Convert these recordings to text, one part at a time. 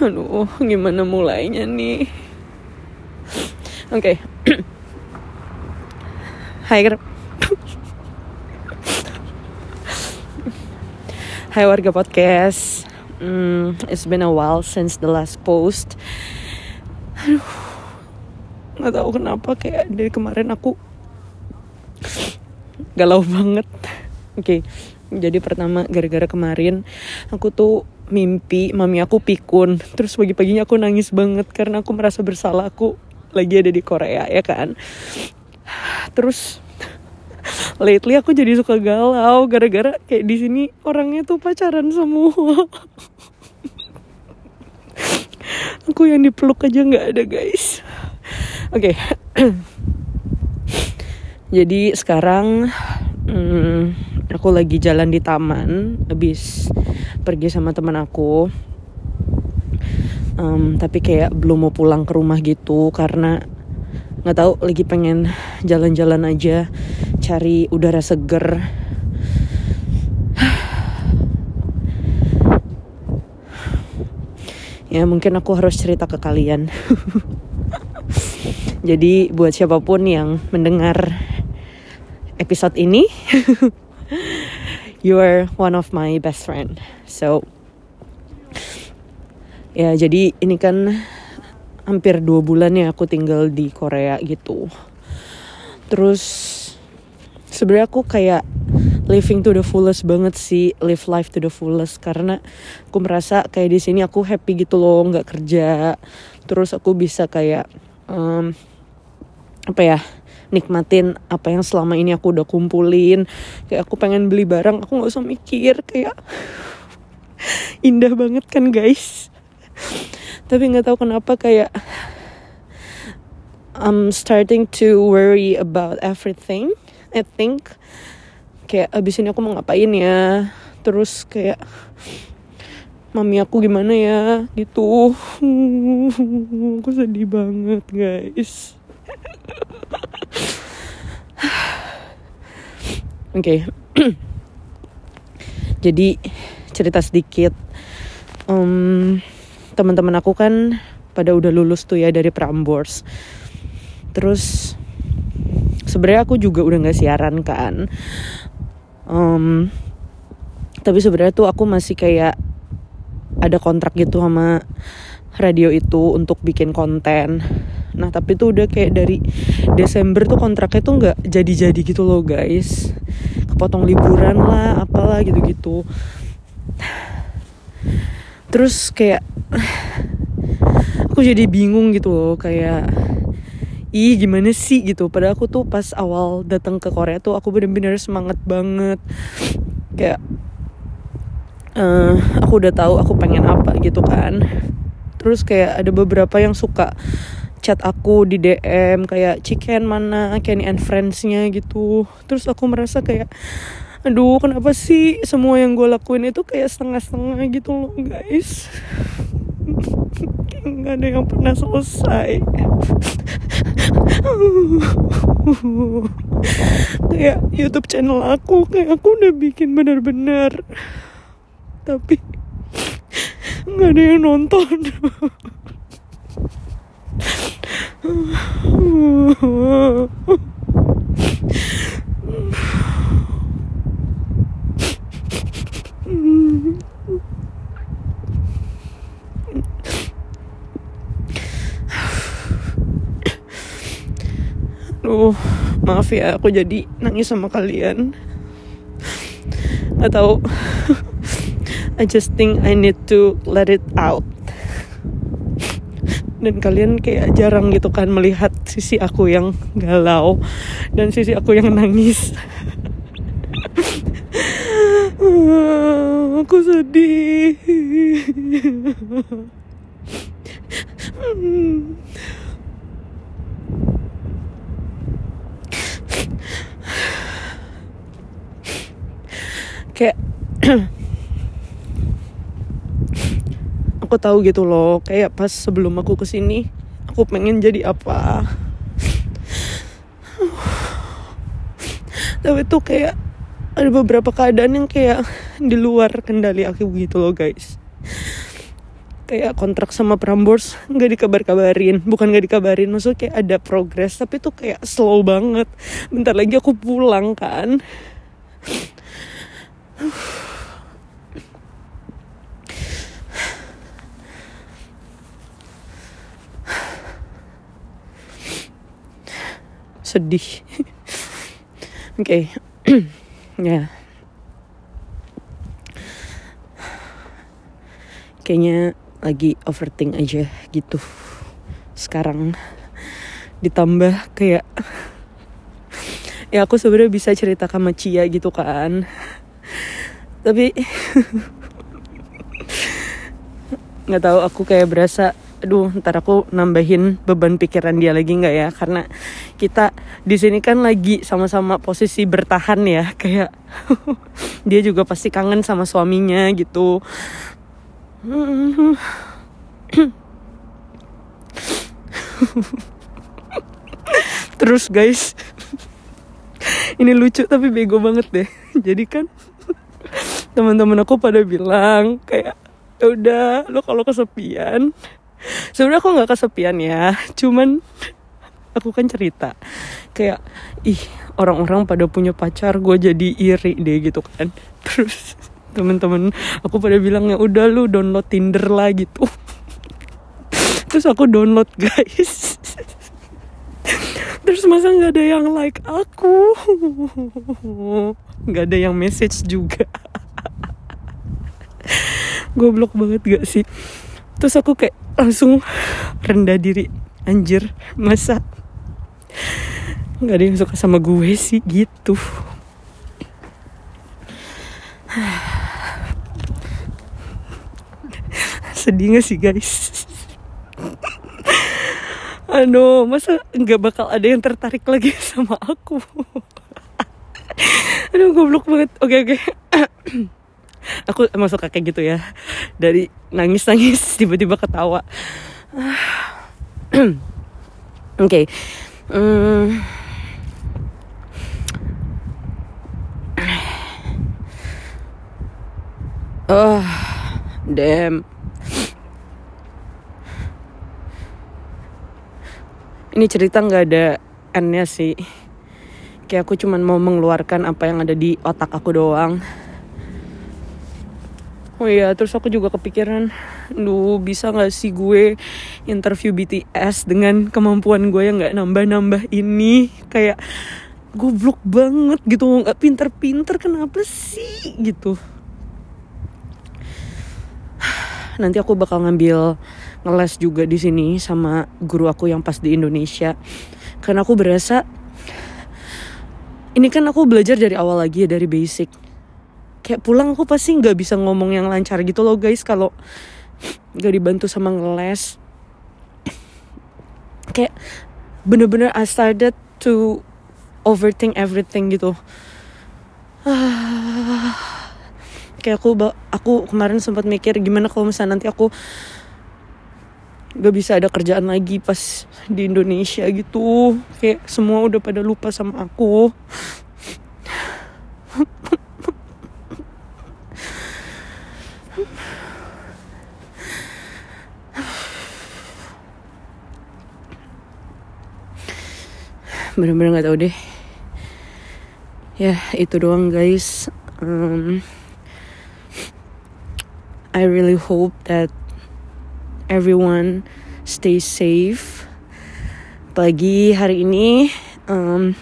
Aduh, gimana mulainya nih? Oke. Okay. Hai, Hai warga podcast. Mm, it's been a while since the last post. Aduh, nggak tahu kenapa kayak dari kemarin aku galau banget. Oke, okay. jadi pertama gara-gara kemarin aku tuh mimpi mami aku pikun. Terus pagi-paginya aku nangis banget karena aku merasa bersalah aku lagi ada di Korea ya kan. Terus lately aku jadi suka galau gara-gara kayak di sini orangnya tuh pacaran semua aku yang dipeluk aja nggak ada guys oke okay. jadi sekarang hmm, aku lagi jalan di taman habis pergi sama teman aku. Um, tapi kayak belum mau pulang ke rumah gitu karena nggak tahu lagi pengen jalan-jalan aja cari udara seger. Ya mungkin aku harus cerita ke kalian. Jadi buat siapa pun yang mendengar episode ini you are one of my best friend. So ya jadi ini kan hampir dua bulan ya aku tinggal di Korea gitu. Terus sebenarnya aku kayak living to the fullest banget sih live life to the fullest. Karena aku merasa kayak di sini aku happy gitu loh nggak kerja. Terus aku bisa kayak um, apa ya nikmatin apa yang selama ini aku udah kumpulin. Kayak aku pengen beli barang aku nggak usah mikir. Kayak indah banget kan guys? Tapi nggak tahu kenapa kayak I'm starting to worry about everything I think. Kayak abis ini aku mau ngapain ya? Terus kayak mami aku gimana ya? Gitu. Aku sedih banget guys oke. Okay. jadi cerita sedikit. Um, teman-teman aku kan pada udah lulus tuh ya dari Prambors. Terus sebenarnya aku juga udah nggak siaran kan. Um, tapi sebenarnya tuh aku masih kayak ada kontrak gitu sama radio itu untuk bikin konten nah tapi tuh udah kayak dari Desember tuh kontraknya tuh nggak jadi-jadi gitu loh guys. Kepotong liburan lah apalah gitu-gitu. Terus kayak aku jadi bingung gitu loh kayak ih gimana sih? gitu. Padahal aku tuh pas awal datang ke Korea tuh aku bener-bener semangat banget. Kayak uh, aku udah tahu aku pengen apa gitu kan. Terus kayak ada beberapa yang suka chat aku di DM kayak chicken mana? Kenny and friendsnya? gitu. Terus aku merasa kayak aduh kenapa sih semua yang gue lakuin itu kayak setengah-setengah gitu loh guys? Nggak ada yang pernah selesai. Kayak YouTube channel aku kayak aku udah bikin bener-bener tapi nggak ada yang nonton Aduh, maaf ya aku jadi nangis sama kalian. Gak tau. I just think I need to let it out. Dan kalian kayak jarang gitu kan melihat sisi aku yang galau dan sisi aku yang nangis. aku sedih. kayak aku tahu gitu loh. Kayak pas sebelum aku ke sini aku pengen jadi apa. Tapi tuh kayak ada beberapa keadaan yang kayak di luar kendali aku gitu loh guys. Kayak kontrak sama Prambors nggak dikabar-kabarin. Bukan nggak dikabarin maksudnya kayak ada progres tapi tuh kayak slow banget. Bentar lagi aku pulang kan sedih. Oke. Okay. ya. Kayaknya lagi overthink aja gitu. Sekarang ditambah kayak ya aku sebenarnya bisa cerita sama Cia gitu kan. Tapi nggak tahu aku kayak berasa aduh ntar aku nambahin beban pikiran dia lagi nggak ya? Karena kita di sini kan lagi sama-sama posisi bertahan ya kayak dia juga pasti kangen sama suaminya gitu. Terus guys ini lucu tapi bego banget deh. Jadi kan teman-teman aku pada bilang kayak ya udah lo kalau kesepian sebenarnya aku nggak kesepian ya cuman aku kan cerita kayak ih orang-orang pada punya pacar gue jadi iri deh gitu kan. Terus temen-temen aku pada bilang ya udah lu download Tinder lah gitu. Terus aku download guys. Terus masa nggak ada yang like aku? Nggak ada yang message juga. Goblok banget gak sih? Terus aku kayak langsung rendah diri anjir masa nggak ada yang suka sama gue sih gitu sedih gak sih guys Aduh, masa nggak bakal ada yang tertarik lagi sama aku? Aduh, goblok banget. Oke, oke. Aku emang suka kayak gitu ya. Dari nangis nangis tiba-tiba ketawa. Oke. Okay. hmm. oh damn. Ini cerita nggak ada endnya sih. Kayak aku cuman mau mengeluarkan apa yang ada di otak aku doang iya, terus aku juga kepikiran, duh bisa gak sih gue interview BTS dengan kemampuan gue yang gak nambah-nambah ini? Kayak goblok banget gitu, gak pinter-pinter kenapa sih? Gitu. Nanti aku bakal ngambil ngeles juga di sini sama guru aku yang pas di Indonesia, karena aku berasa ini kan aku belajar dari awal lagi ya dari basic kayak pulang aku pasti nggak bisa ngomong yang lancar gitu loh guys. Kalau nggak dibantu sama ngeles. Kayak bener-bener I started to overthink everything gitu. Kayak aku aku kemarin sempat mikir gimana kalau misalnya nanti aku gak bisa ada kerjaan lagi pas di Indonesia gitu. Kayak semua udah pada lupa sama aku bener-bener nggak tahu deh. Ya itu doang guys. Um, I really hope that everyone stay safe. Apalagi hari ini um,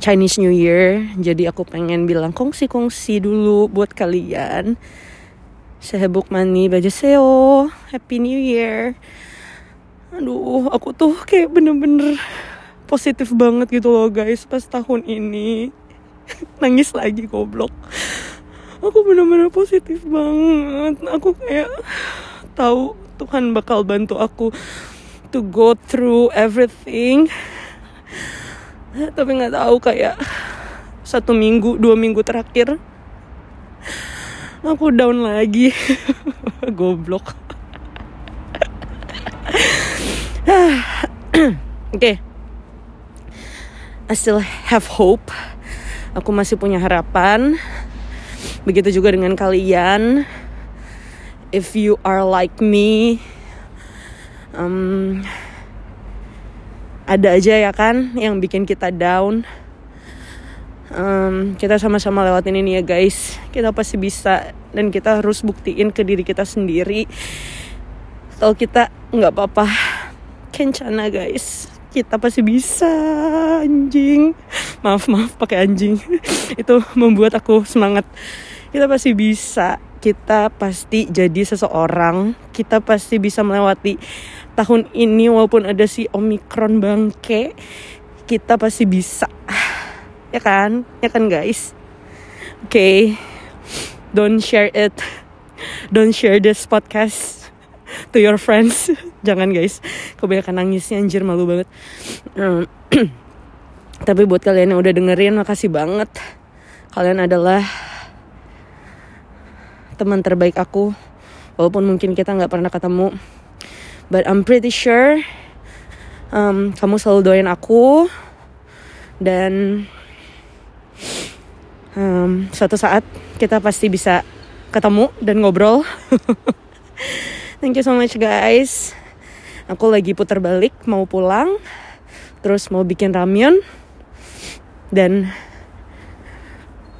Chinese New Year. Jadi aku pengen bilang kongsi-kongsi dulu buat kalian. Sehebuk mani baju seo. Happy New Year. Aduh aku tuh kayak bener-bener positif banget gitu loh guys. Pas tahun ini nangis lagi goblok. Aku bener-bener positif banget. Aku kayak tahu Tuhan bakal bantu aku to go through everything. Tapi nggak tahu kayak satu minggu dua minggu terakhir aku down lagi. Goblok. Oke. okay. I still have hope. Aku masih punya harapan. Begitu juga dengan kalian. if you are like me um, ada aja ya kan yang bikin kita down um, kita sama-sama lewatin ini ya guys kita pasti bisa dan kita harus buktiin ke diri kita sendiri kalau kita nggak apa-apa kencana guys kita pasti bisa anjing. Maaf maaf pakai anjing. Itu membuat aku semangat. Kita pasti bisa. Kita pasti jadi seseorang. Kita pasti bisa melewati tahun ini walaupun ada si omikron bangke. Kita pasti bisa. Ya kan? Ya kan guys? Oke. Okay. don't share it. Don't share this podcast to your friends. Jangan guys. Kebanyakan nangisnya anjir malu banget. Tapi buat kalian yang udah dengerin makasih banget. Kalian adalah teman terbaik aku walaupun mungkin kita nggak pernah ketemu. But I'm pretty sure um, kamu selalu doain aku. Dan um, suatu saat kita pasti bisa ketemu dan ngobrol. Thank you so much guys. Aku lagi putar balik mau pulang, terus mau bikin ramyun dan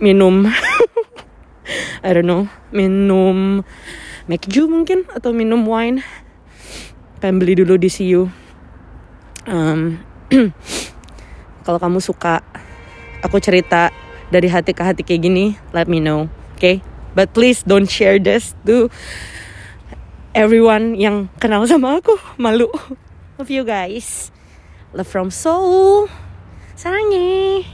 minum. I don't know, minum McJu mungkin atau minum wine. Pengen beli dulu di CU. Um, kalau kamu suka aku cerita dari hati ke hati kayak gini, let me know, oke? Okay? But please don't share this to everyone yang kenal sama aku. Malu. Love you guys. Love from Seoul. Sarangnya.